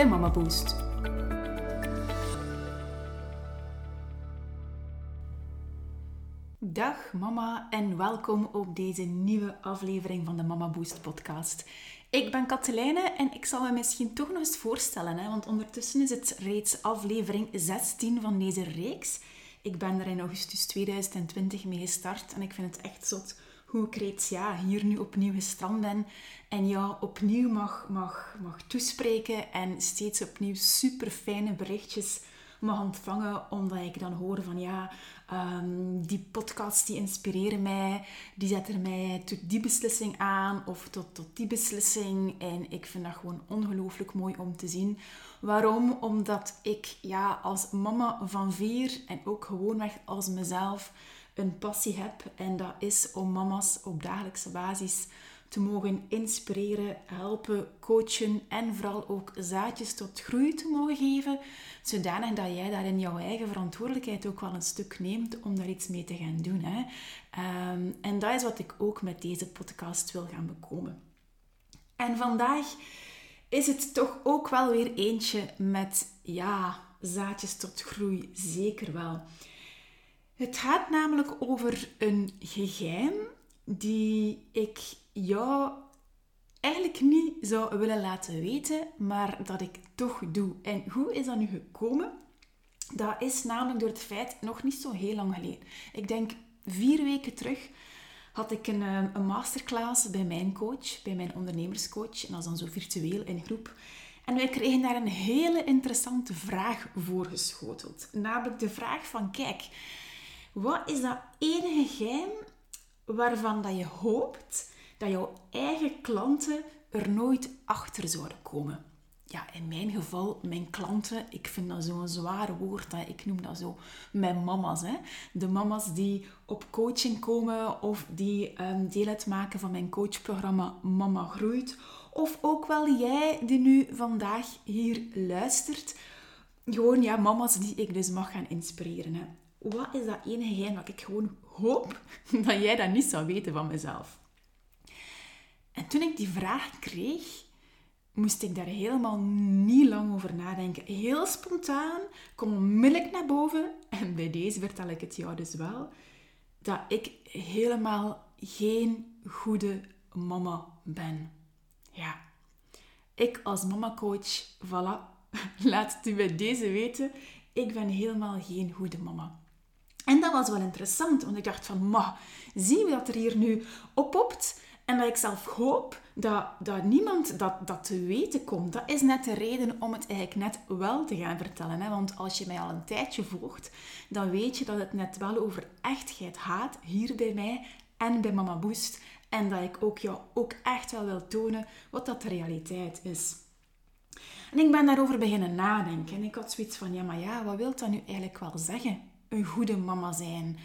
bij Mama Boost. Dag mama en welkom op deze nieuwe aflevering van de Mama Boost podcast. Ik ben Katelijne en ik zal me misschien toch nog eens voorstellen, hè, want ondertussen is het reeds aflevering 16 van deze reeks. Ik ben er in augustus 2020 mee gestart en ik vind het echt zot hoe ik reeds ja, hier nu opnieuw gestrand ben en jou opnieuw mag, mag, mag toespreken en steeds opnieuw super fijne berichtjes mag ontvangen, omdat ik dan hoor van ja, um, die podcasts die inspireren mij, die zetten mij tot die beslissing aan of tot, tot die beslissing. En ik vind dat gewoon ongelooflijk mooi om te zien. Waarom? Omdat ik ja, als mama van vier en ook gewoonweg als mezelf een passie heb. En dat is om mama's op dagelijkse basis te mogen inspireren, helpen, coachen en vooral ook zaadjes tot groei te mogen geven, zodanig dat jij daar in jouw eigen verantwoordelijkheid ook wel een stuk neemt om daar iets mee te gaan doen. Hè. Um, en dat is wat ik ook met deze podcast wil gaan bekomen. En vandaag is het toch ook wel weer eentje met, ja, zaadjes tot groei, zeker wel. Het gaat namelijk over een geheim die ik jou eigenlijk niet zou willen laten weten, maar dat ik toch doe. En hoe is dat nu gekomen? Dat is namelijk door het feit, nog niet zo heel lang geleden. Ik denk vier weken terug had ik een, eh, een masterclass bij mijn coach, bij mijn ondernemerscoach. En dat is dan zo virtueel in groep. En wij kregen daar een hele interessante vraag voor geschoteld. Namelijk de vraag van, kijk, wat is dat ene geheim waarvan dat je hoopt dat jouw eigen klanten er nooit achter zouden komen? Ja, in mijn geval, mijn klanten, ik vind dat zo'n zwaar woord. Ik noem dat zo mijn mama's. Hè. De mama's die op coaching komen of die um, deel uitmaken van mijn coachprogramma Mama Groeit. Of ook wel jij die nu vandaag hier luistert. Gewoon ja, mama's die ik dus mag gaan inspireren. Hè wat is dat ene geheim wat ik gewoon hoop dat jij dat niet zou weten van mezelf? En toen ik die vraag kreeg, moest ik daar helemaal niet lang over nadenken. Heel spontaan kom onmiddellijk naar boven, en bij deze vertel ik het jou dus wel, dat ik helemaal geen goede mama ben. Ja, ik als mamacoach, voilà, laat het u bij deze weten, ik ben helemaal geen goede mama. En dat was wel interessant, want ik dacht van, ma, zien we dat er hier nu oppopt? En dat ik zelf hoop dat, dat niemand dat, dat te weten komt. Dat is net de reden om het eigenlijk net wel te gaan vertellen. Hè? Want als je mij al een tijdje volgt, dan weet je dat het net wel over echtheid gaat, hier bij mij en bij Mama Boost. En dat ik ook jou ook echt wel wil tonen wat dat de realiteit is. En ik ben daarover beginnen nadenken. En ik had zoiets van, ja, maar ja, wat wil dat nu eigenlijk wel zeggen? Een goede mama zijn.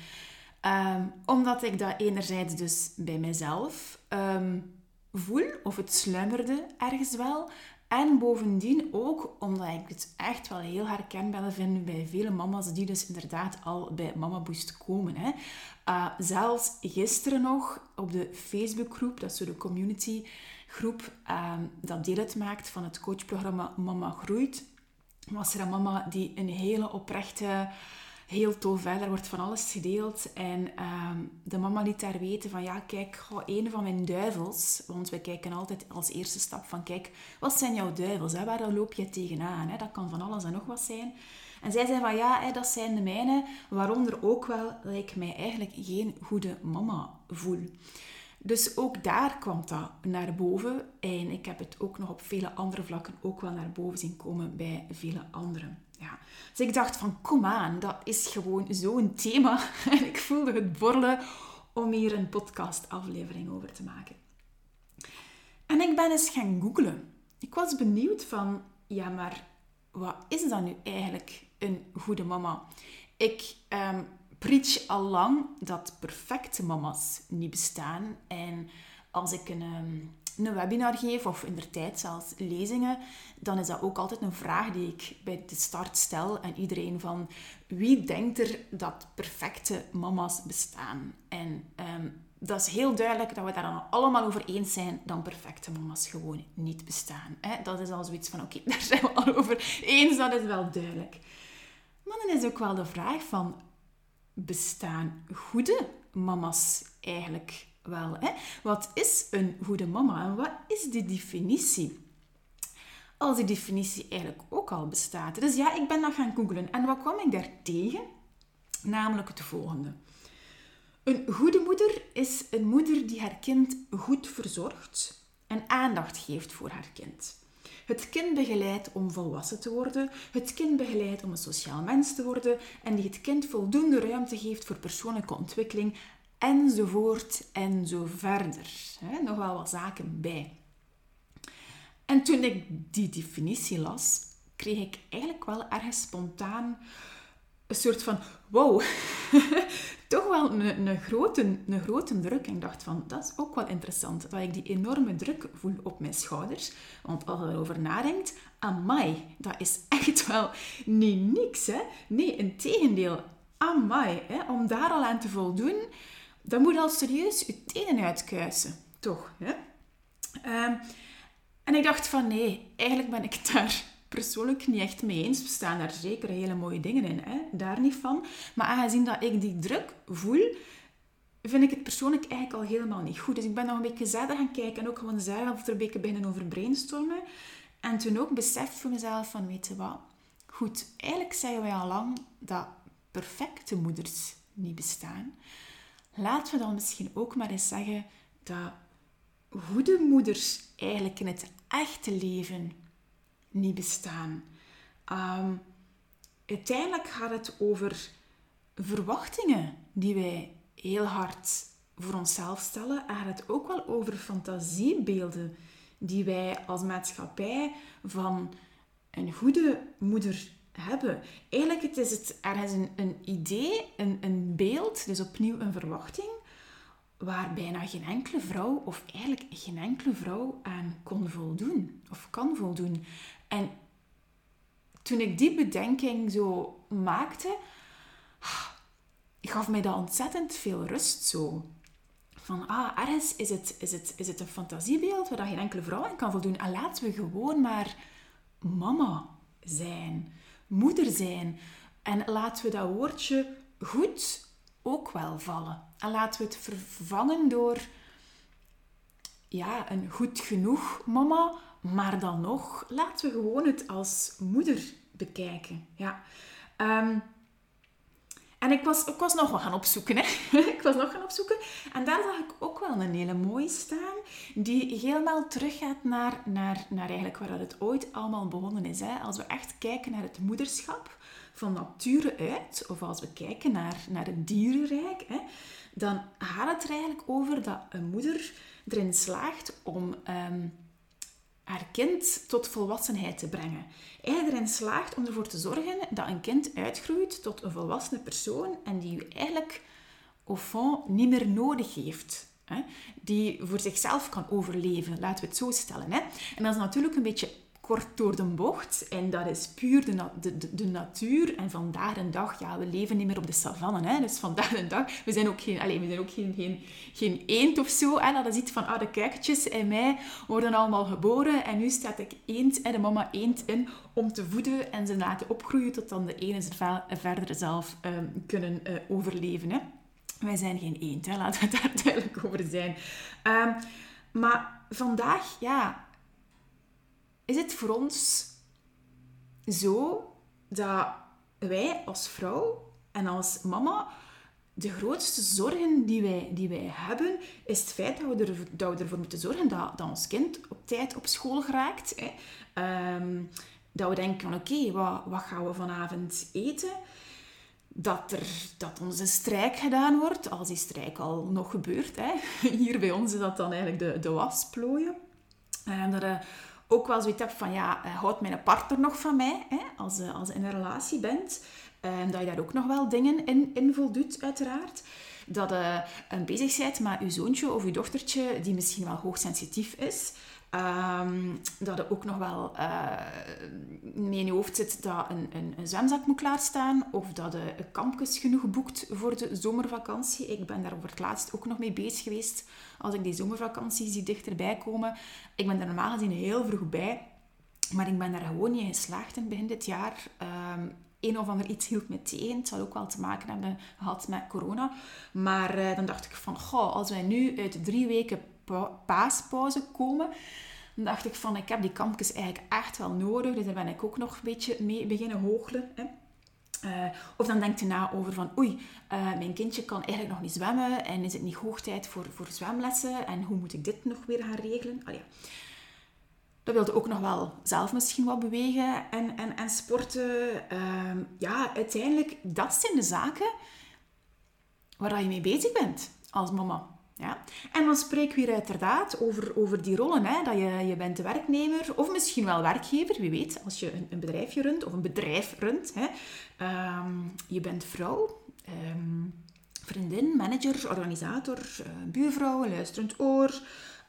Um, omdat ik dat enerzijds dus bij mezelf um, voel, of het sluimerde ergens wel. En bovendien ook omdat ik het echt wel heel herkenbaar vind bij vele mama's die dus inderdaad al bij Mama Boost komen. Hè. Uh, zelfs gisteren nog op de Facebookgroep, dat is zo de community groep um, dat deel uitmaakt van het coachprogramma Mama Groeit, was er een mama die een hele oprechte heel tof. Hè. Er wordt van alles gedeeld. En ehm, de mama liet daar weten van, ja, kijk, een van mijn duivels... Want we kijken altijd als eerste stap van, kijk, wat zijn jouw duivels? Hè? Waar loop je tegenaan? Hè? Dat kan van alles en nog wat zijn. En zij zei van, ja, hè, dat zijn de mijne. Waaronder ook wel dat ik mij eigenlijk geen goede mama voel. Dus ook daar kwam dat naar boven. En ik heb het ook nog op vele andere vlakken ook wel naar boven zien komen bij vele anderen. Ja. Dus ik dacht van, kom aan, dat is gewoon zo'n thema. En ik voelde het borrelen om hier een podcastaflevering over te maken. En ik ben eens gaan googlen. Ik was benieuwd van, ja, maar wat is dan nu eigenlijk een goede mama? Ik um, preach al lang dat perfecte mama's niet bestaan. En als ik een, ehm, een webinar geef, of in de tijd zelfs lezingen, dan is dat ook altijd een vraag die ik bij de start stel aan iedereen van wie denkt er dat perfecte mama's bestaan? En ehm, dat is heel duidelijk dat we daar dan allemaal over eens zijn dat perfecte mama's gewoon niet bestaan. Hè? Dat is al zoiets van, oké, daar zijn we al over eens, dat is wel duidelijk. Maar dan is ook wel de vraag van, bestaan goede mama's eigenlijk wel? Hè? Wat is een goede mama en wat is die definitie? Als die definitie eigenlijk ook al bestaat. Dus ja, ik ben dat gaan googlen. En wat kwam ik daar tegen? Namelijk het volgende. Een goede moeder is een moeder die haar kind goed verzorgt en aandacht geeft voor haar kind. Het kind begeleidt om volwassen te worden, het kind begeleidt om een sociaal mens te worden en die het kind voldoende ruimte geeft voor persoonlijke ontwikkeling enzovoort en zo verder. Nog wel wat zaken bij. En toen ik die definitie las, kreeg ik eigenlijk wel ergens spontaan een soort van, wow, toch wel een, een, grote, een grote druk. En ik dacht van, dat is ook wel interessant, dat ik die enorme druk voel op mijn schouders. Want als je erover nadenkt, amai, dat is echt wel niet niks, hè. Nee, in tegendeel, amai, hè. Om daar al aan te voldoen, dan moet je al serieus je tenen uitkuisen, toch, hè. Um, en ik dacht van, nee, eigenlijk ben ik daar persoonlijk niet echt mee eens. We staan daar zeker hele mooie dingen in, hè? daar niet van. Maar aangezien dat ik die druk voel, vind ik het persoonlijk eigenlijk al helemaal niet goed. Dus ik ben nog een beetje verder gaan kijken en ook gewoon zelf er een beetje beginnen over brainstormen. En toen ook beseft voor mezelf van, weet je wat? Goed, eigenlijk zeggen wij al lang dat perfecte moeders niet bestaan. Laten we dan misschien ook maar eens zeggen dat goede moeders eigenlijk in het echte leven niet bestaan. Ehm, uiteindelijk gaat het over verwachtingen die wij heel hard voor onszelf stellen. En gaat het ook wel over fantasiebeelden die wij als maatschappij van een goede moeder hebben. Eigenlijk het is het ergens een, een idee, een, een beeld, dus opnieuw een verwachting, waar bijna geen enkele vrouw, of eigenlijk geen enkele vrouw aan kon voldoen, of kan voldoen. En toen ik die bedenking zo maakte, gaf mij dat ontzettend veel rust zo. Van, ah, ergens is het, is het, is het een fantasiebeeld waar geen enkele vrouw aan kan voldoen. En laten we gewoon maar mama zijn, moeder zijn. En laten we dat woordje goed ook wel vallen. En laten we het vervangen door ja, een goed genoeg mama, maar dan nog, laten we gewoon het als moeder bekijken. Ja. Ehm, en ik was, ik was nog wat gaan opzoeken. Hè. ik was nog gaan opzoeken. En daar zag ik ook wel een hele mooie staan. Die helemaal teruggaat naar, naar, naar eigenlijk waar het ooit allemaal begonnen is. Hè. Als we echt kijken naar het moederschap van nature uit. Of als we kijken naar, naar het dierenrijk. Hè, dan gaat het er eigenlijk over dat een moeder erin slaagt om... Ehm, haar kind tot volwassenheid te brengen. Hij erin slaagt om ervoor te zorgen dat een kind uitgroeit tot een volwassen persoon en die u eigenlijk au fond niet meer nodig heeft. Die voor zichzelf kan overleven, laten we het zo stellen. En dat is natuurlijk een beetje kort door de bocht. En dat is puur de, de, de, natuur. En vandaag de dag, ja, we leven niet meer op de savanne. Hè? Dus vandaag de dag, we zijn ook geen, allez, we zijn ook geen, geen, eend of zo. Dat is iets van, ah, de kuikentjes in mij worden allemaal geboren. En nu staat ik eend en de mama eend in om te voeden en ze laten opgroeien tot dan de ene ze verder zelf um, kunnen uh, overleven. Hè? Wij zijn geen eend, hè? laten we daar duidelijk over zijn. Um, maar vandaag, ja, is het voor ons zo dat wij als vrouw en als mama de grootste zorgen die wij, die wij hebben, is het feit dat we, er, ervoor moeten zorgen dat, dat ons kind op tijd op school geraakt. Hè. Ehm, dat we denken van oké, wat, wat gaan we vanavond eten? Dat, er, dat onze strijk gedaan wordt, als die strijk al nog gebeurt. Hè. Hier bij ons is dat dan eigenlijk de, de wasplooien. En dat, ook wel zoiets hebt van, ja, houdt mijn partner nog van mij, hè, als, als je in een relatie bent. En dat je daar ook nog wel dingen in, in voldoet, uiteraard. Dat je bezig bent met je zoontje of je dochtertje, die misschien wel hoogsensitief is. Um, dat er ook nog wel uh, mee in je hoofd zit dat een, een, zwemzak moet klaarstaan. Of dat je kampjes genoeg boekt voor de zomervakantie. Ik ben daar voor het laatst ook nog mee bezig geweest. Als ik die zomervakanties die dichterbij komen. Ik ben daar normaal gezien heel vroeg bij. Maar ik ben daar gewoon niet in geslaagd in begin dit jaar. Um, een of ander iets hield me tegen. Het zal ook wel te maken hebben gehad met corona. Maar uh, dan dacht ik van, goh, als wij nu uit drie weken paaspauze komen, dan dacht ik van, ik heb die kampjes eigenlijk echt wel nodig. Dus daar ben ik ook nog een beetje mee beginnen hoogelen. Hè. Uh, of dan denkt je na over van, oei, uh, mijn kindje kan eigenlijk nog niet zwemmen en is het niet hoog tijd voor, voor zwemlessen en hoe moet ik dit nog weer gaan regelen? Allee. Dat wilde ook nog wel zelf misschien wat bewegen en, en, en sporten. Uh, ja, uiteindelijk, dat zijn de zaken waar je mee bezig bent als mama. Ja? En dan spreken we hier uiteraard over, over die rollen. Hè? Dat je, je bent de werknemer of misschien wel werkgever, wie weet, als je een, een bedrijfje runt of een bedrijf runt. Hè? Um, je bent vrouw, um, vriendin, manager, organisator, uh, buurvrouw, luisterend oor.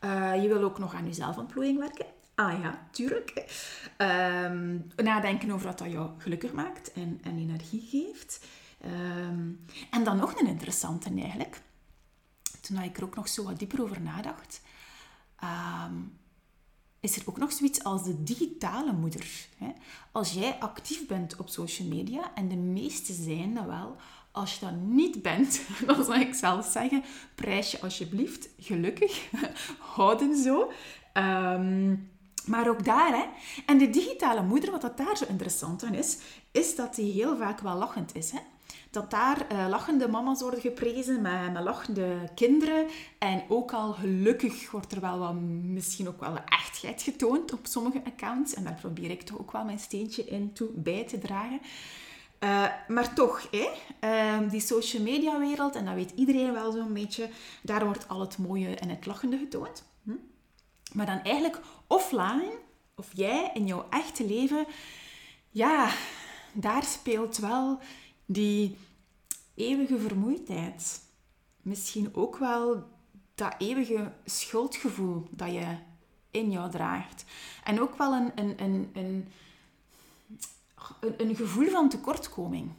Uh, je wil ook nog aan je zelfontplooiing werken. Ah ja, tuurlijk. Um, nadenken over wat dat jou gelukkig maakt en, en energie geeft. en dan nog een interessante eigenlijk toen ik er ook nog zo wat dieper over nadacht, ehm, is er ook nog zoiets als de digitale moeder. Hè? Als jij actief bent op social media, en de meeste zijn dat wel, als je dat niet bent, dan zou ik zelf zeggen, prijs je alsjeblieft gelukkig, houden zo. Ehm, maar ook daar, hè. En de digitale moeder, wat dat daar zo interessant aan is, is dat die heel vaak wel lachend is, hè dat daar uh, lachende mama's worden geprezen met, met lachende kinderen. En ook al gelukkig wordt er wel wat, misschien ook wel echtheid getoond op sommige accounts. En daar probeer ik toch ook wel mijn steentje in toe bij te dragen. Uh, maar toch, hè, uh, die social media wereld, en dat weet iedereen wel zo'n beetje, daar wordt al het mooie en het lachende getoond. Hm? Maar dan eigenlijk offline, of jij in jouw echte leven, ja, daar speelt wel die eeuwige vermoeidheid. Misschien ook wel dat eeuwige schuldgevoel dat je in jou draagt. En ook wel een, een, een, een, een gevoel van tekortkoming.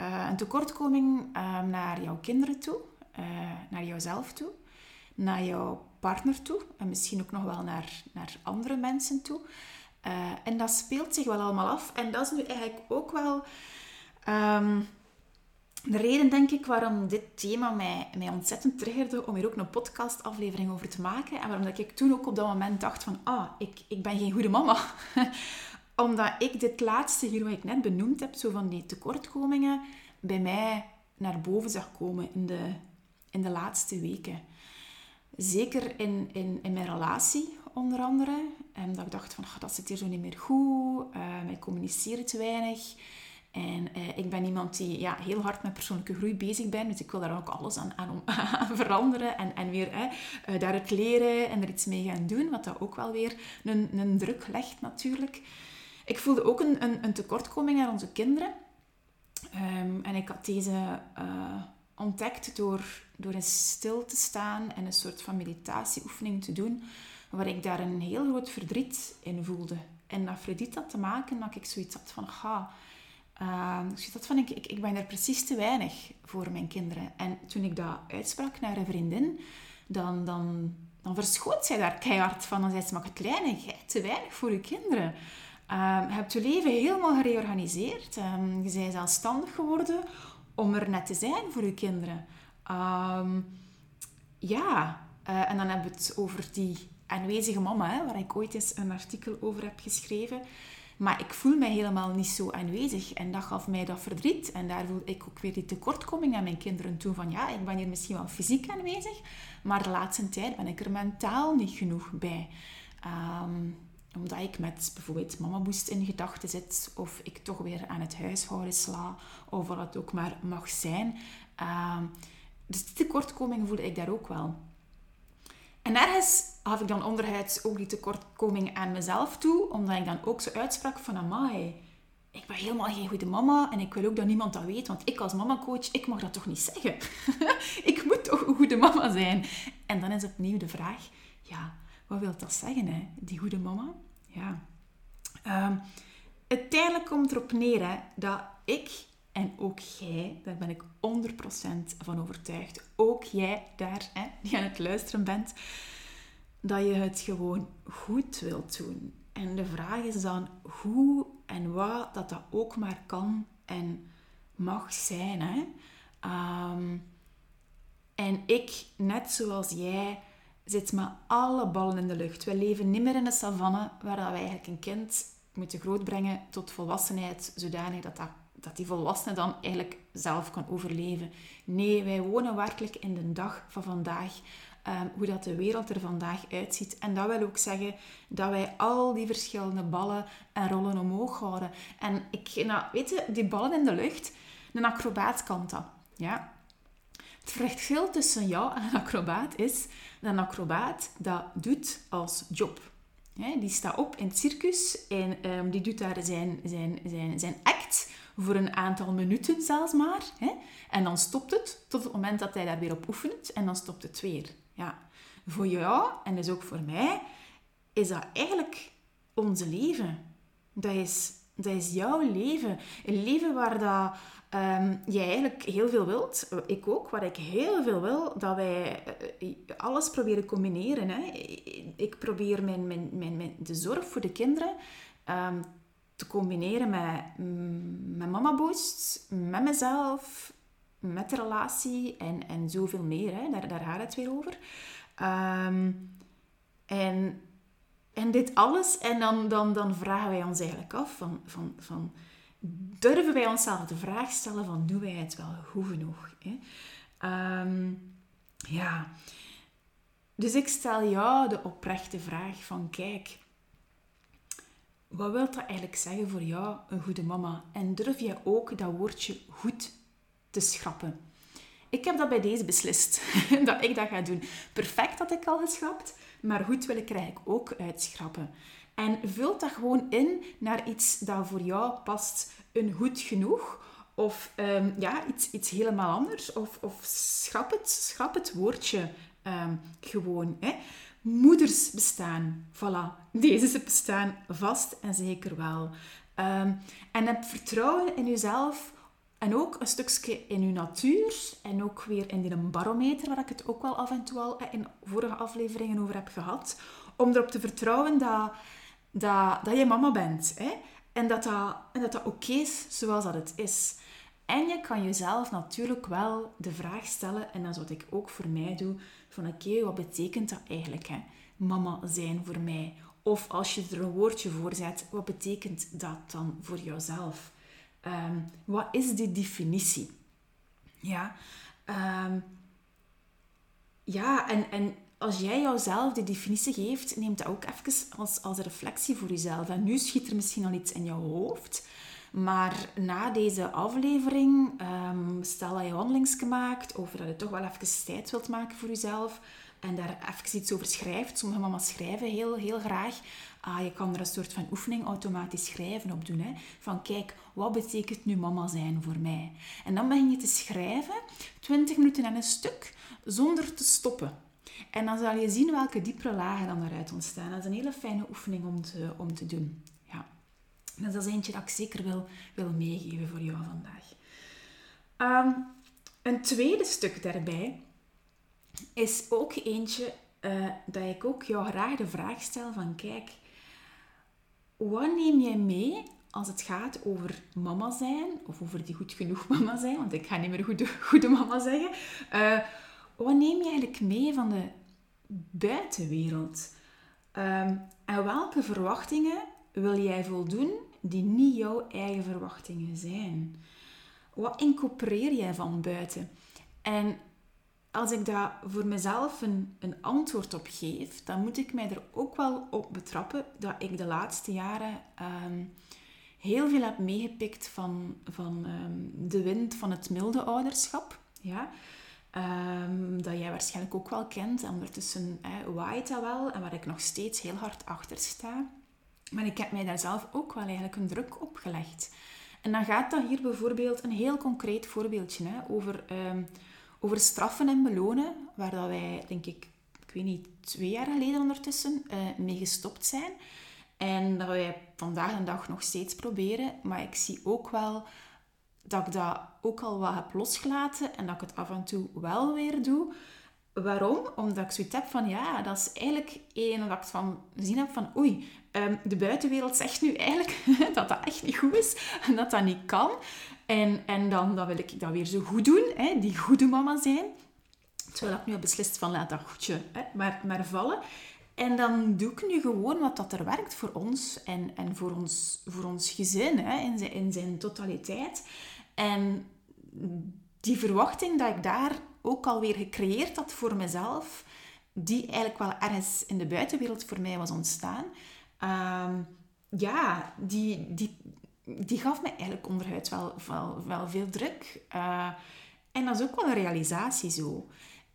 Uh, een tekortkoming uh, naar jouw kinderen toe, uh, naar jouzelf toe, naar jouw partner toe en misschien ook nog wel naar, naar andere mensen toe. en dat speelt zich wel allemaal af. En dat is nu eigenlijk ook wel um, de reden, denk ik, waarom dit thema mij, mij ontzettend triggerde om hier ook een podcastaflevering over te maken. En waarom dat ik toen ook op dat moment dacht van, ah, ik, ik ben geen goede mama. Omdat ik dit laatste hier, wat ik net benoemd heb, zo van die tekortkomingen, bij mij naar boven zag komen in de, in de laatste weken. Zeker in, in, in mijn relatie, onder andere. En dat ik dacht van, dat zit hier zo niet meer goed. Uh, wij communiceren te weinig. En eh, ik ben iemand die ja, heel hard met persoonlijke groei bezig bent. Dus ik wil daar ook alles aan, aan, veranderen. En, en weer uh, daar het leren en er iets mee gaan doen. Wat dat ook wel weer een, een druk legt natuurlijk. Ik voelde ook een, een, een tekortkoming naar onze kinderen. Um, en ik had deze uh, ontdekt door, door in stil te staan en een soort van meditatieoefening te doen. Waar ik daar een heel groot verdriet in voelde. En dat had te maken dat ik zoiets had van... Ga, uh, dus dat vond ik, ik, ik ben er precies te weinig voor mijn kinderen. En toen ik dat uitsprak naar een vriendin, dan, dan, dan verschoot zij daar keihard van. Dan zei ze, maar kleine, jij te weinig voor je kinderen. Uh, je hebt je leven helemaal gereorganiseerd. Um, je bent zelfstandig geworden om er net te zijn voor je kinderen. Ja, uh, en dan hebben we het over die aanwezige mama, hè, waar ik ooit eens een artikel over heb geschreven. Maar ik voel mij helemaal niet zo aanwezig. En dat gaf mij dat verdriet. En daar voelde ik ook weer die tekortkoming aan mijn kinderen toe. Van ja, ik ben hier misschien wel fysiek aanwezig. Maar de laatste tijd ben ik er mentaal niet genoeg bij. Um, omdat ik met bijvoorbeeld mama boost in gedachten zit. Of ik toch weer aan het huishouden sla. Of wat het ook maar mag zijn. Um, dus die tekortkoming voelde ik daar ook wel. En ergens gaf ik dan onderhuids ook die tekortkoming aan mezelf toe, omdat ik dan ook zo uitsprak van, amai, ik ben helemaal geen goede mama en ik wil ook dat niemand dat weet, want ik als mamacoach, ik mag dat toch niet zeggen. ik moet toch een goede mama zijn. En dan is opnieuw de vraag, ja, wat wil dat zeggen, hè? die goede mama? Ja. Um, uiteindelijk komt erop neer hè, dat ik en ook jij, daar ben ik 100% van overtuigd, ook jij daar, hè, die aan het luisteren bent, dat je het gewoon goed wilt doen. En de vraag is dan hoe en wat dat dat ook maar kan en mag zijn. Hè? Ehm, en ik, net zoals jij, zit met alle ballen in de lucht. We leven niet meer in de savanne, waar wij eigenlijk een kind moeten grootbrengen tot volwassenheid, zodanig dat, dat, dat die volwassene dan eigenlijk zelf kan overleven. Nee, wij wonen werkelijk in de dag van vandaag. Ehm, hoe dat de wereld er vandaag uitziet. En dat wil ook zeggen dat wij al die verschillende ballen en rollen omhoog houden. En ik, nou, weet je, die ballen in de lucht, een acrobaat kan dat. Ja? Het verschil tussen jou en een acrobaat is dat een acrobaat dat doet als job. die staat op in het circus en um, die doet daar zijn, zijn, zijn, zijn act voor een aantal minuten zelfs maar. En dan stopt het tot het moment dat hij daar weer op oefent en dan stopt het weer. Ja. Voor jou, en dus ook voor mij, is dat eigenlijk onze leven. Dat is, dat is jouw leven. Een leven waar dat, um, jij eigenlijk heel veel wilt. Ik ook, waar ik heel veel wil. Dat wij eh, alles proberen combineren. Hè. Ik probeer mijn, mijn, mijn, de zorg voor de kinderen um, te combineren met, met Mama Boost, met mezelf, met de relatie en, en zoveel meer. Hè. Daar, daar gaat het weer over. Ehm, en, en dit alles, en dan, dan, dan vragen wij ons eigenlijk af van, van, van durven wij onszelf de vraag stellen van doen wij het wel goed genoeg? Hè? Ehm, ja, dus ik stel jou de oprechte vraag van kijk, wat wil dat eigenlijk zeggen voor jou, een goede mama? En durf je ook dat woordje goed te schrappen. Ik heb dat bij deze beslist, dat ik dat ga doen. Perfect had ik al geschrapt, maar goed wil ik eigenlijk ook uitschrappen. En vul dat gewoon in naar iets dat voor jou past. Een goed genoeg of um, ja, iets, iets helemaal anders. Of, of schrap, het, schrap het woordje um, gewoon. Hè. Moeders bestaan, voilà. Deze bestaan vast en zeker wel. Um, en heb vertrouwen in jezelf en ook een stukje in uw natuur en ook weer in die barometer, waar ik het ook wel af en toe al in vorige afleveringen over heb gehad. Om erop te vertrouwen dat, dat, dat je mama bent. Hè? En dat dat, dat oké is zoals dat het is. En je kan jezelf natuurlijk wel de vraag stellen, en dat is wat ik ook voor mij doe, van oké, wat betekent dat eigenlijk? Hè? Mama zijn voor mij. Of als je er een woordje voor zet, wat betekent dat dan voor jouzelf? Um, wat is die definitie? Ja, um, ja en, en als jij jouzelf die definitie geeft, neem dat ook even als, als reflectie voor jezelf. En nu schiet er misschien al iets in jouw hoofd. Maar na deze aflevering, um, stel dat je wandelings gemaakt of dat je toch wel even tijd wilt maken voor jezelf en daar even iets over schrijft. Sommige mama's schrijven heel, heel graag. Ah, je kan er een soort van oefening automatisch schrijven op doen. Hè? Van kijk, wat betekent nu mama zijn voor mij? En dan begin je te schrijven, 20 minuten en een stuk, zonder te stoppen. En dan zal je zien welke diepere lagen dan eruit ontstaan. Dat is een hele fijne oefening om te, om te doen. Ja. Dus dat is eentje dat ik zeker wil, wil meegeven voor jou vandaag. Um, een tweede stuk daarbij is ook eentje uh, dat ik ook jou graag de vraag stel van kijk, wat neem jij mee als het gaat over mama zijn, of over die goed genoeg mama zijn, want ik ga niet meer goede, goede mama zeggen. Uh, wat neem je eigenlijk mee van de buitenwereld? Um, en welke verwachtingen wil jij voldoen die niet jouw eigen verwachtingen zijn? Wat incorporeer jij van buiten? En als ik daar voor mezelf een, een antwoord op geef, dan moet ik mij er ook wel op betrappen dat ik de laatste jaren ehm, heel veel heb meegepikt van, van ehm, de wind van het milde ouderschap. Ja? Um, dat jij waarschijnlijk ook wel kent. En ondertussen waait dat wel. En waar ik nog steeds heel hard achter sta. Maar ik heb mij daar zelf ook wel eigenlijk een druk op gelegd. En dan gaat dat hier bijvoorbeeld een heel concreet voorbeeldje hè, over, over straffen en belonen. Waar dat wij, denk ik, ik weet niet, twee jaar geleden ondertussen uh, mee gestopt zijn. En dat wij vandaag de dag nog steeds proberen. Maar ik zie ook wel dat ik dat ook al wat heb losgelaten en dat ik het af en toe wel weer doe. Waarom? Omdat ik zoiets heb van, ja, dat is eigenlijk één dat ik van gezien heb van, oei, ehm, de buitenwereld zegt nu eigenlijk dat dat echt niet goed is en dat dat niet kan. En, en dan, dan wil ik dat weer zo goed doen, hè, die goede mama zijn. Terwijl ik nu heb beslist van, laat dat goedje hè, maar, maar vallen. En dan doe ik nu gewoon wat dat er werkt voor ons en, en voor, ons, voor ons gezin hè, in, zijn, in zijn totaliteit. En die verwachting dat ik daar ook alweer gecreëerd had voor mezelf, die eigenlijk wel ergens in de buitenwereld voor mij was ontstaan, um, ja, die, die, die gaf me eigenlijk onderhuid wel, wel, wel veel druk. Uh, en dat is ook wel een realisatie zo.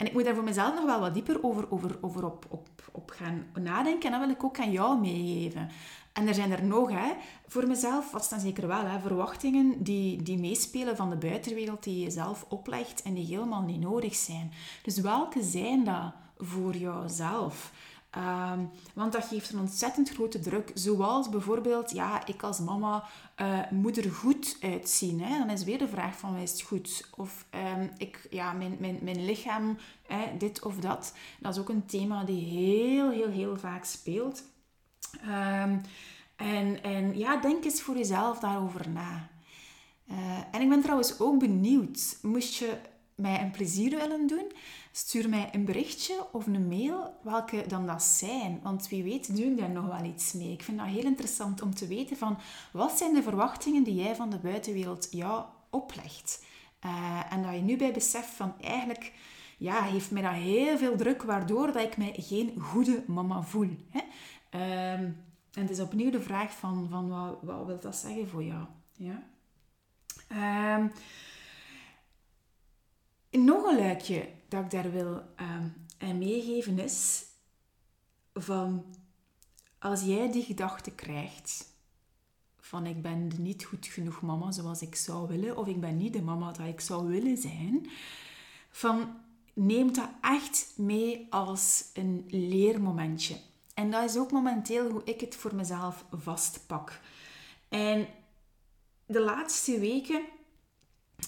En ik moet daar voor mezelf nog wel wat dieper over, over, over op, op, op gaan nadenken. En dat wil ik ook aan jou meegeven. En er zijn er nog, hè. Voor mezelf was dan zeker wel, hè. Verwachtingen die, die meespelen van de buitenwereld die je zelf oplegt en die helemaal niet nodig zijn. Dus welke zijn dat voor jouzelf? Um, want dat geeft een ontzettend grote druk. Zoals bijvoorbeeld, ja, ik als mama uh, moet er goed uitzien. Hè? Dan is weer de vraag van, is het goed? Of um, ik, ja, mijn, mijn, mijn lichaam, hè, dit of dat. Dat is ook een thema die heel, heel, heel vaak speelt. Um, en, en ja, denk eens voor jezelf daarover na. Uh, en ik ben trouwens ook benieuwd, moest je mij een plezier willen doen, stuur mij een berichtje of een mail welke dan dat zijn. Want wie weet doe ik daar nog wel iets mee. Ik vind dat heel interessant om te weten van wat zijn de verwachtingen die jij van de buitenwereld jou oplegt. Uh, en dat je nu bij beseft van eigenlijk ja, heeft mij dat heel veel druk, waardoor dat ik mij geen goede mama voel. Hè? Uh, en het is opnieuw de vraag van, van wat, wat wil dat zeggen voor jou? Ja? Um, nog een luikje dat ik daar wil um, meegeven is van als jij die gedachte krijgt van ik ben niet goed genoeg mama zoals ik zou willen of ik ben niet de mama dat ik zou willen zijn, van neem dat echt mee als een leermomentje. En dat is ook momenteel hoe ik het voor mezelf vastpak. En de laatste weken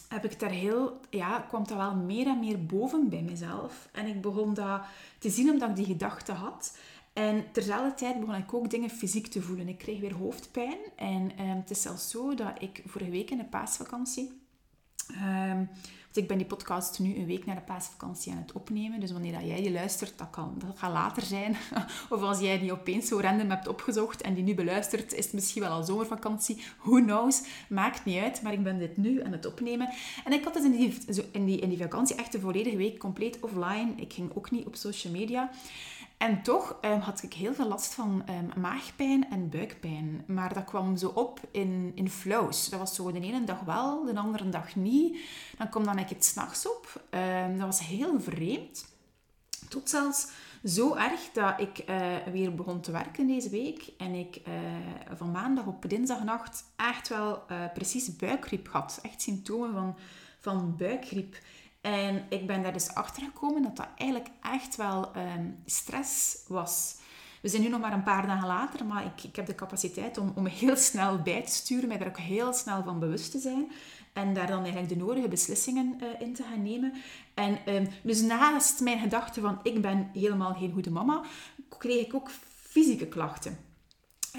heb ik daar heel, ja, kwam dat wel meer en meer boven bij mezelf. En ik begon dat te zien omdat ik die gedachte had. En terzelfde tijd begon ik ook dingen fysiek te voelen. Ik kreeg weer hoofdpijn. En eh, het is zelfs zo dat ik vorige week in de paasvakantie... Ehm, ik ben die podcast nu een week na de paasvakantie aan het opnemen. Dus wanneer dat jij die luistert, dat, kan, dat gaat later zijn. of als jij die opeens zo random hebt opgezocht en die nu beluistert, is het misschien wel al zomervakantie. Who knows? Maakt niet uit. Maar ik ben dit nu aan het opnemen. En ik had dus in die, in die, in die vakantie echt de volledige week compleet offline. Ik ging ook niet op social media. En toch um, had ik heel veel last van um, maagpijn en buikpijn. Maar dat kwam zo op in, in flows. Dat was zo de ene dag wel, de andere dag niet. Dan kwam dan ik het s'nachts op. Um, dat was heel vreemd. Tot zelfs zo erg dat ik uh, weer begon te werken deze week. En ik uh, van maandag op dinsdagnacht echt wel uh, precies buikgriep had. Echt symptomen van, van buikgriep. En ik ben daar dus achter gekomen dat dat eigenlijk echt wel um, stress was. We zijn nu nog maar een paar dagen later, maar ik, ik heb de capaciteit om, om heel snel bij te sturen, mij daar ook heel snel van bewust te zijn. En daar dan eigenlijk de nodige beslissingen uh, in te gaan nemen. En um, dus naast mijn gedachte van ik ben helemaal geen goede mama, kreeg ik ook fysieke klachten.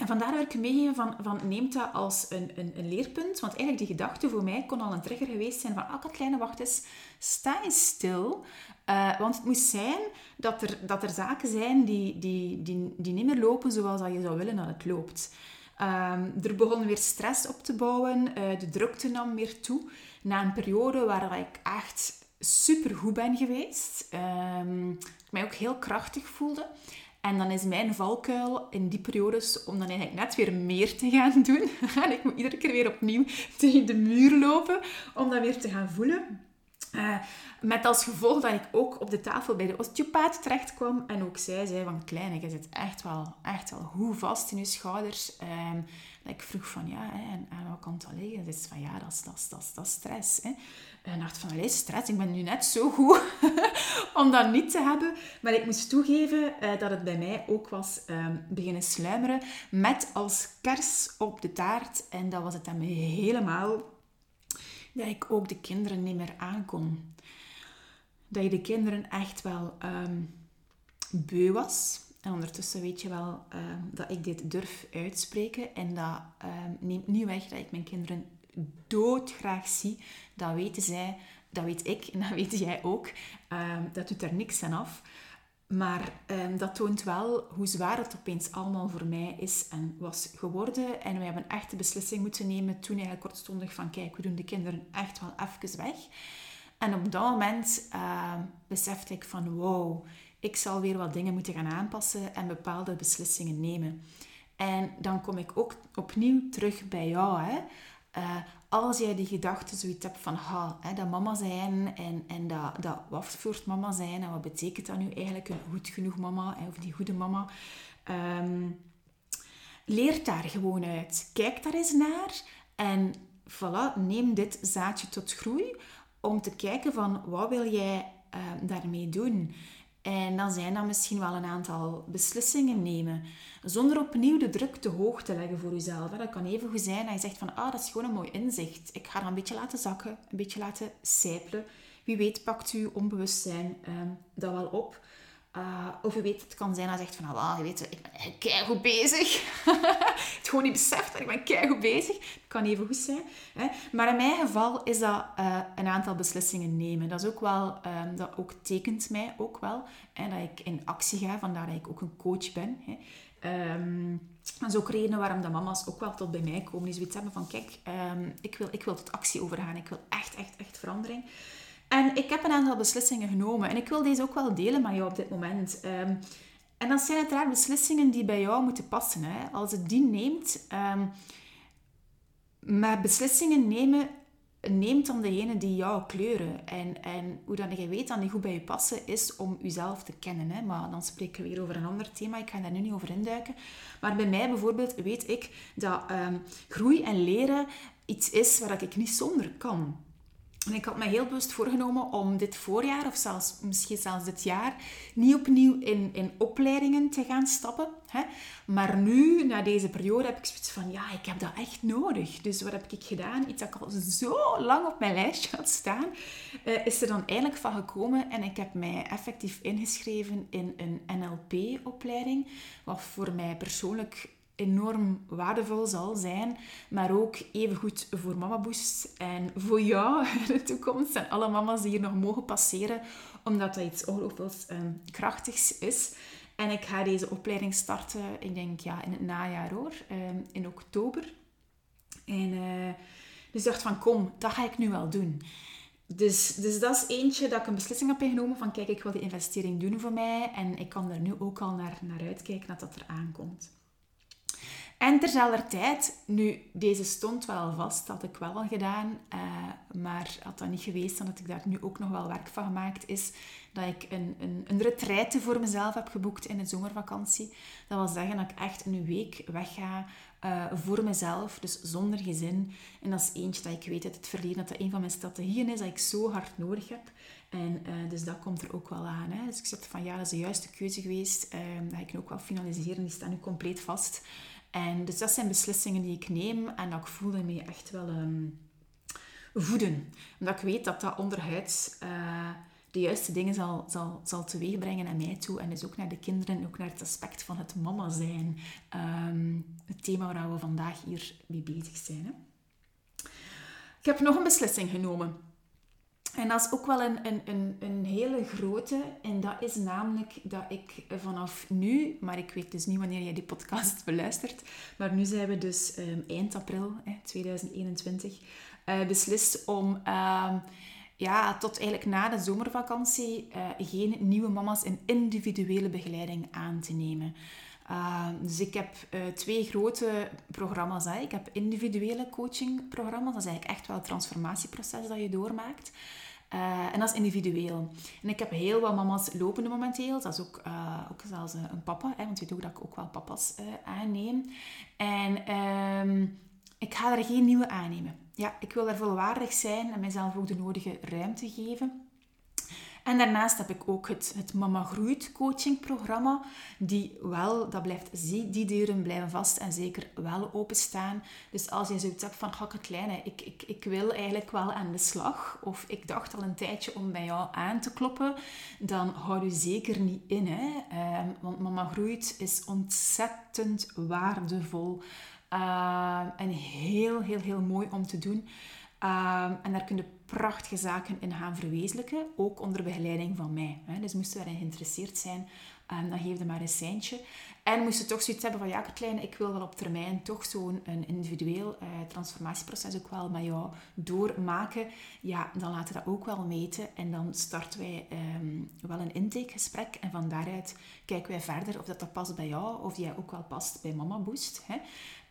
En vandaar wil ik meegeven van, van neem dat als een, een, een, leerpunt. Want eigenlijk die gedachte voor mij kon al een trigger geweest zijn van, ah, kleine wacht eens, sta eens stil. Uh, want het moest zijn dat er, dat er zaken zijn die, die, die, die niet meer lopen zoals dat je zou willen dat het loopt. Um, er begon weer stress op te bouwen, uh, de drukte nam meer toe. Na een periode waar ik echt super goed ben geweest. Um, ik mij ook heel krachtig voelde. En dan is mijn valkuil in die periodes om dan eigenlijk net weer meer te gaan doen. en ik moet iedere keer weer opnieuw tegen de muur lopen om dat weer te gaan voelen. Uh, met als gevolg dat ik ook op de tafel bij de osteopaat terecht kwam. En ook zij zei van, kleine, je zit echt wel, echt wel goed vast in je schouders. Um, dat ik vroeg van, ja, hè, en aan wat kan dat liggen? Dat is van, ja, dat is, dat dat dat stress. Hè. En dacht van, allee, stress, ik ben nu net zo goed om dat niet te hebben. Maar ik moest toegeven uh, dat het bij mij ook was um, beginnen sluimeren. Met als kers op de taart. En dat was het dan helemaal dat ik ook de kinderen niet meer aankon. Dat je de kinderen echt wel um, beu was. En ondertussen weet je wel um, dat ik dit durf uitspreken. En dat neemt niet weg dat ik mijn kinderen doodgraag zie. Dat weten zij, dat weet ik en dat weet jij ook. dat doet er niks aan af. Maar um, dat toont wel hoe zwaar het opeens allemaal voor mij is en was geworden. En we hebben een echte beslissing moeten nemen toen eigenlijk kortstondig van kijk, we doen de kinderen echt wel even weg. En op dat moment uh, besefte ik van wow, ik zal weer wat dingen moeten gaan aanpassen en bepaalde beslissingen nemen. En dan kom ik ook opnieuw terug bij jou. Hè? Uh, als jij die gedachte zoiets hebt van ha, hè, dat mama zijn en, en dat, dat wat voert mama zijn en wat betekent dat nu eigenlijk een goed genoeg mama hè, of die goede mama, um, leer daar gewoon uit. Kijk daar eens naar en voilà, neem dit zaadje tot groei om te kijken van wat wil jij uh, daarmee doen. En dan zijn dat misschien wel een aantal beslissingen nemen. Zonder opnieuw de druk te hoog te leggen voor jezelf. Dat kan even goed zijn dat je zegt van, ah, dat is gewoon een mooi inzicht. Ik ga dat een beetje laten zakken, een beetje laten sijpelen. Wie weet pakt u onbewustzijn um, dat wel op. Uh, of je weet, het kan zijn dat je zegt van, ah, je weet, ik ben keigoed bezig. het gewoon niet beseft dat ik ben keigoed bezig. Dat kan even goed zijn. Hè. Maar in mijn geval is dat uh, een aantal beslissingen nemen. Dat is ook wel, um, dat ook tekent mij ook wel. Hè, dat ik in actie ga, vandaar dat ik ook een coach ben. Hè. Um, dat is ook reden waarom de mama's ook wel tot bij mij komen. Die zoiets hebben van, kijk, um, ik, wil, ik wil tot actie overgaan. Ik wil echt, echt, echt verandering. En ik heb een aantal beslissingen genomen. En ik wil deze ook wel delen met jou op dit moment. Um, en dat zijn uiteraard beslissingen die bij jou moeten passen. Hè. Als het die neemt... Um, maar beslissingen nemen neemt dan degene die jou kleuren. En, en hoe dat je weet dat die goed bij je passen, is om jezelf te kennen. Hè. Maar dan spreken we weer over een ander thema. Ik ga daar nu niet over induiken. Maar bij mij bijvoorbeeld weet ik dat um, groei en leren iets is waar ik niet zonder kan. En ik had me heel bewust voorgenomen om dit voorjaar, of zelfs, misschien zelfs dit jaar, niet opnieuw in, in opleidingen te gaan stappen. Hè. Maar nu, na deze periode, heb ik zoiets van, ja, ik heb dat echt nodig. Dus wat heb ik gedaan? Iets dat al zo lang op mijn lijstje had staan, uh, is er dan eindelijk van gekomen. En ik heb mij effectief ingeschreven in een NLP-opleiding, wat voor mij persoonlijk enorm waardevol zal zijn, maar ook even goed voor Mama Boost en voor jou in de toekomst en alle mama's die hier nog mogen passeren, omdat dat iets ongelooflijk um, krachtigs is. En ik ga deze opleiding starten, ik denk ja, in het najaar hoor, um, in oktober. En uh, dus dacht van kom, dat ga ik nu wel doen. Dus, dus dat is eentje dat ik een beslissing heb genomen van kijk, ik wil die investering doen voor mij en ik kan er nu ook al naar, naar uitkijken dat dat er aankomt. En terzelfde tijd, nu, deze stond wel vast, had ik wel al gedaan, uh, maar had dat niet geweest, dan had ik daar nu ook nog wel werk van gemaakt, is dat ik een, een, een retraite voor mezelf heb geboekt in de zomervakantie. Dat wil zeggen dat ik echt een week wegga uh, voor mezelf, dus zonder gezin. En dat is eentje dat ik weet uit het verleden dat dat een van mijn strategieën is dat ik zo hard nodig heb. En uh, dus dat komt er ook wel aan. Hè. Dus ik zat van ja, dat is de juiste keuze geweest. Dat ga ik nu ook wel finaliseren. Die staan nu compleet vast. En dus dat zijn beslissingen die ik neem en dat ik voelde me echt wel um, voeden. Omdat ik weet dat dat onderhuids uh, de juiste dingen zal, zal, zal teweegbrengen naar mij toe. En dus ook naar de kinderen en ook naar het aspect van het mama zijn. Um, het thema waar we vandaag hier mee bezig zijn. Hè. Ik heb nog een beslissing genomen. En dat is ook wel een, een, een, een hele grote. En dat is namelijk dat ik vanaf nu, maar ik weet dus niet wanneer jij die podcast beluistert, maar nu zijn we dus um, eind april hè, 2021, uh, eh, beslist om uh, ja, tot eigenlijk na de zomervakantie uh, geen nieuwe mama's in individuele begeleiding aan te nemen. Uh, dus ik heb uh, twee grote programma's. Hè. Ik heb individuele coachingprogramma's. Dat is eigenlijk echt wel het transformatieproces dat je doormaakt. Uh, en dat is individueel. En ik heb heel wat mama's lopende momenteel. Dat is ook, uh, ook zelfs een papa, hè, want je weet ook dat ik ook wel papa's uh, aanneem. En um, ik ga er geen nieuwe aannemen. Ja, ik wil er volwaardig zijn en mijzelf ook de nodige ruimte geven. En daarnaast heb ik ook het, het Mama Groeit coaching programma, die wel, dat blijft, die deuren blijven vast en zeker wel openstaan. Dus als je zoiets hebt van, ik kleine, ik, ik, ik wil eigenlijk wel aan de slag, of ik dacht al een tijdje om bij jou aan te kloppen, dan hou je zeker niet in. Hè? Um, want Mama Groeit is ontzettend waardevol. Uh, en heel, heel, heel mooi om te doen. Uh, en daar kun je prachtige zaken in gaan verwezenlijken, ook onder begeleiding van mij. Dus moest je daarin geïnteresseerd zijn, um, dan geef je maar een seintje. En moest toch zoiets hebben van, ja Katlijn, ik wil wel op termijn toch zo'n individueel uh, transformatieproces ook wel met jou doormaken. Ja, dan laten we dat ook wel meten. En dan starten wij um, wel een intakegesprek. En van daaruit kijken wij verder of dat, dat past bij jou, of die ook wel past bij Mama Boost.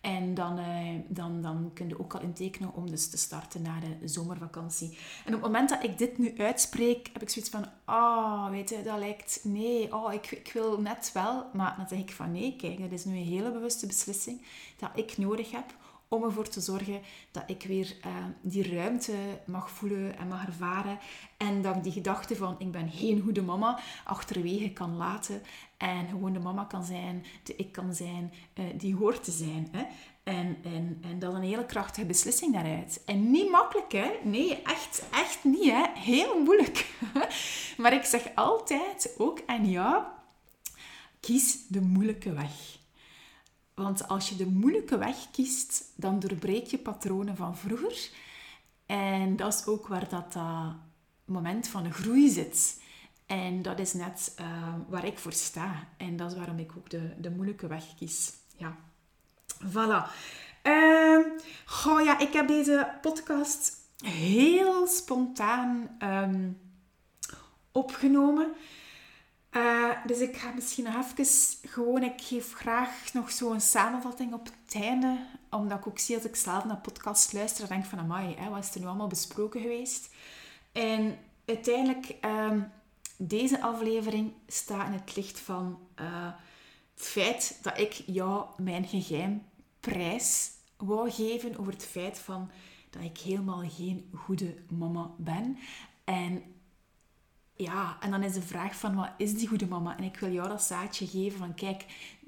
En dan, uh, dan, dan kun je ook al intekenen om dus te starten na de zomervakantie. En op het moment dat ik dit nu uitspreek, heb ik zoiets van, ah, weet je, dat lijkt, nee, oh, ik, ik wil net wel. Maar dan zeg ik van, nee, kijk, dat is nu een hele bewuste beslissing dat ik nodig heb om ervoor te zorgen dat ik weer uh, die ruimte mag voelen en mag ervaren. En dat ik die gedachte van ik ben geen goede mama achterwege kan laten. En gewoon de mama kan zijn, de ik kan zijn, uh, die hoort te zijn. Hè? En, en, en dat een hele krachtige beslissing daaruit. En niet makkelijk, hè? Nee, echt, echt niet, hè? Heel moeilijk. maar ik zeg altijd, ook aan jou, kies de moeilijke weg. Want als je de moeilijke weg kiest, dan doorbreek je patronen van vroeger. En dat is ook waar dat, moment van de groei zit. En dat is net uh, waar ik voor sta. En dat is waarom ik ook de, de moeilijke weg kies. Ja. Voilà. Uh, goh, ja, ik heb deze podcast heel spontaan um, opgenomen. Uh, dus ik ga misschien nog even gewoon, ik geef graag nog zo'n samenvatting op het einde. Omdat ik ook zie als ik zelf naar podcast luister, denk van, amai, hè, wat is er nu allemaal besproken geweest? En uiteindelijk, uh, deze aflevering staat in het licht van uh, het feit dat ik jou mijn geheim prijs wou geven over het feit van dat ik helemaal geen goede mama ben. En ja, en dan is de vraag van wat is die goede mama? En ik wil jou dat zaadje geven van kijk,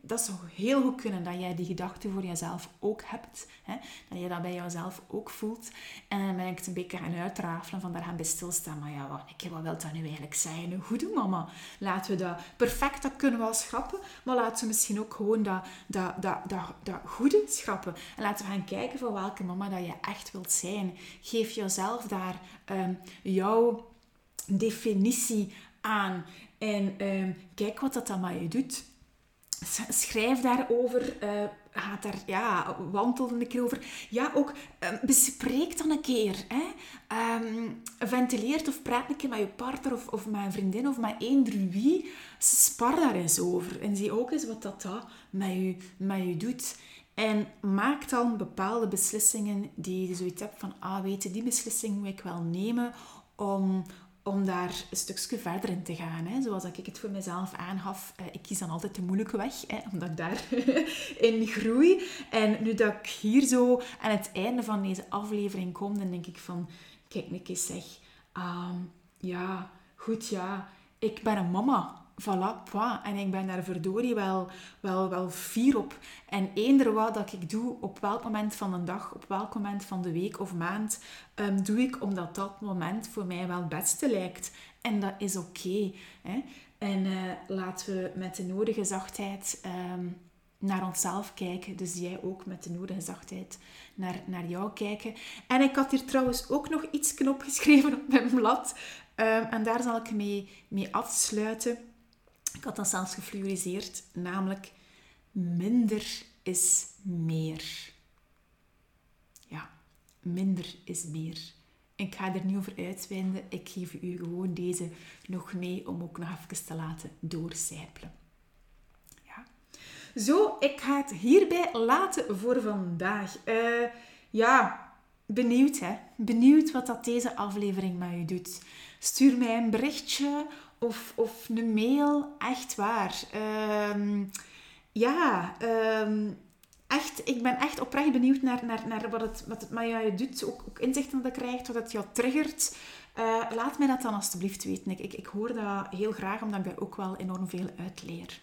dat zou heel goed kunnen dat jij die gedachte voor jezelf ook hebt. Hè? Dat je dat bij jezelf ook voelt. En dan ben ik het een beetje gaan uitrafelen, van daar gaan bij stilstaan. Maar ja, wat, ik, wat wil dat nu eigenlijk zijn? Een goede mama. Laten we dat perfect, dat kunnen we wel schrappen. Maar laten we misschien ook gewoon dat, dat, dat, dat, dat goede schrappen. En laten we gaan kijken van welke mama dat je echt wilt zijn. Geef jezelf daar um, jouw definitie aan. En um, kijk wat dat dan met je doet. Schrijf daarover. Uh, gaat daar, ja, wandel een keer over. Ja, ook uh, bespreek dan een keer. Hè. Um, ventileert of praat een keer met je partner of, of met een vriendin of met eender wie. Spar daar eens over. En zie ook eens wat dat, dat met, je, met je doet. En maak dan bepaalde beslissingen die je zoiets hebt van, ah, weet je, die beslissing moet ik wel nemen om, om daar een stukje verder in te gaan. Hè. Zoals ik het voor mezelf aangaf, eh, ik kies dan altijd de moeilijke weg, hè, omdat ik daarin groei. En nu dat ik hier zo aan het einde van deze aflevering kom, dan denk ik van, kijk keer zeg, um, ja, goed ja, ik ben een mama voilà, pwa. En ik ben daar verdorie wel, wel, wel fier op. En eender wat dat ik doe, op welk moment van de dag, op welk moment van de week of maand, um, doe ik omdat dat moment voor mij wel het beste lijkt. En dat is oké. Okay, en uh, laten we met de nodige zachtheid um, naar onszelf kijken. Dus jij ook met de nodige zachtheid naar, naar jou kijken. En ik had hier trouwens ook nog iets knop geschreven op mijn blad. Um, en daar zal ik mee, mee afsluiten. Ik had dat zelfs gefluoriseerd, namelijk minder is meer. Ja, minder is meer. Ik ga er niet over uitweiden. Ik geef u gewoon deze nog mee om ook nog even te laten doorcijpelen. Ja. Zo, ik ga het hierbij laten voor vandaag. Uh, ja, benieuwd, hè? Benieuwd wat dat deze aflevering met je doet. Stuur mij een berichtje of, of een mail. Echt waar. Ehm, ja, ehm, echt, ik ben echt oprecht benieuwd naar, naar, naar wat, het, wat het met jou doet. Ook, ook inzichten dat je krijgt, wat het jou triggert. Uh, laat mij dat dan alstublieft weten. Ik, ik, ik hoor dat heel graag, omdat ik ook wel enorm veel uit leer.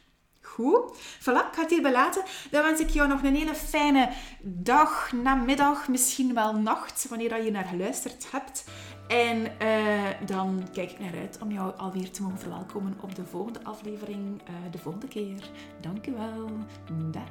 Goed. Voilà, ik ga het hierbij laten. Dan wens ik jou nog een hele fijne dag, namiddag, misschien wel nacht, wanneer je naar geluisterd hebt. En uh, dan kijk ik naar uit om jou alweer te mogen verwelkomen op de volgende aflevering, uh, de volgende keer. Dank u wel. Dag.